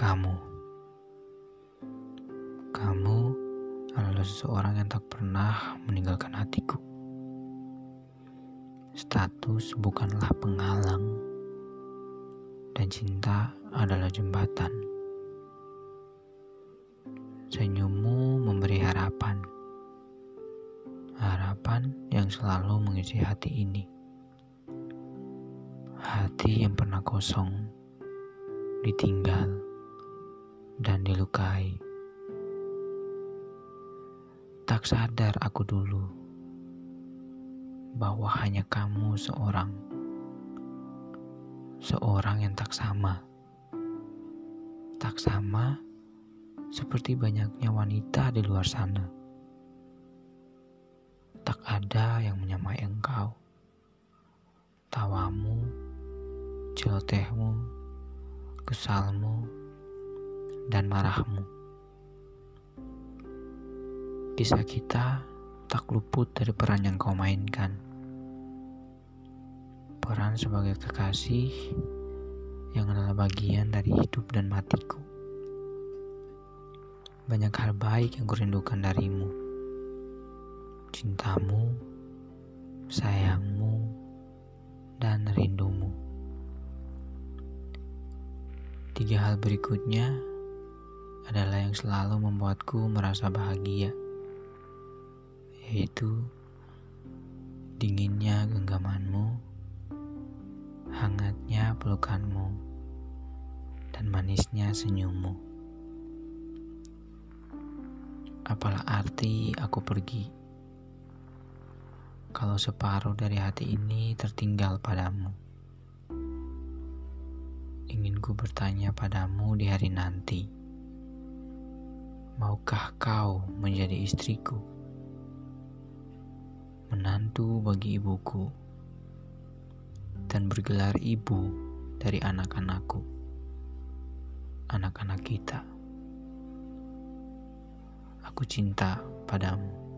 Kamu, kamu adalah seseorang yang tak pernah meninggalkan hatiku. Status bukanlah penghalang, dan cinta adalah jembatan. Senyummu memberi harapan, harapan yang selalu mengisi hati ini. Hati yang pernah kosong, ditinggal, dan dilukai. Tak sadar aku dulu bahwa hanya kamu seorang, seorang yang tak sama, tak sama seperti banyaknya wanita di luar sana. Tak ada yang menyamai engkau, tawamu, celotehmu, kesalmu dan marahmu. Kisah kita tak luput dari peran yang kau mainkan. Peran sebagai kekasih yang adalah bagian dari hidup dan matiku. Banyak hal baik yang kurindukan darimu. Cintamu, sayangmu, dan rindumu. Tiga hal berikutnya adalah yang selalu membuatku merasa bahagia, yaitu dinginnya genggamanmu, hangatnya pelukanmu, dan manisnya senyummu. Apalah arti aku pergi kalau separuh dari hati ini tertinggal padamu? Ingin ku bertanya padamu di hari nanti Maukah kau menjadi istriku? Menantu bagi ibuku dan bergelar ibu dari anak-anakku, anak-anak kita. Aku cinta padamu.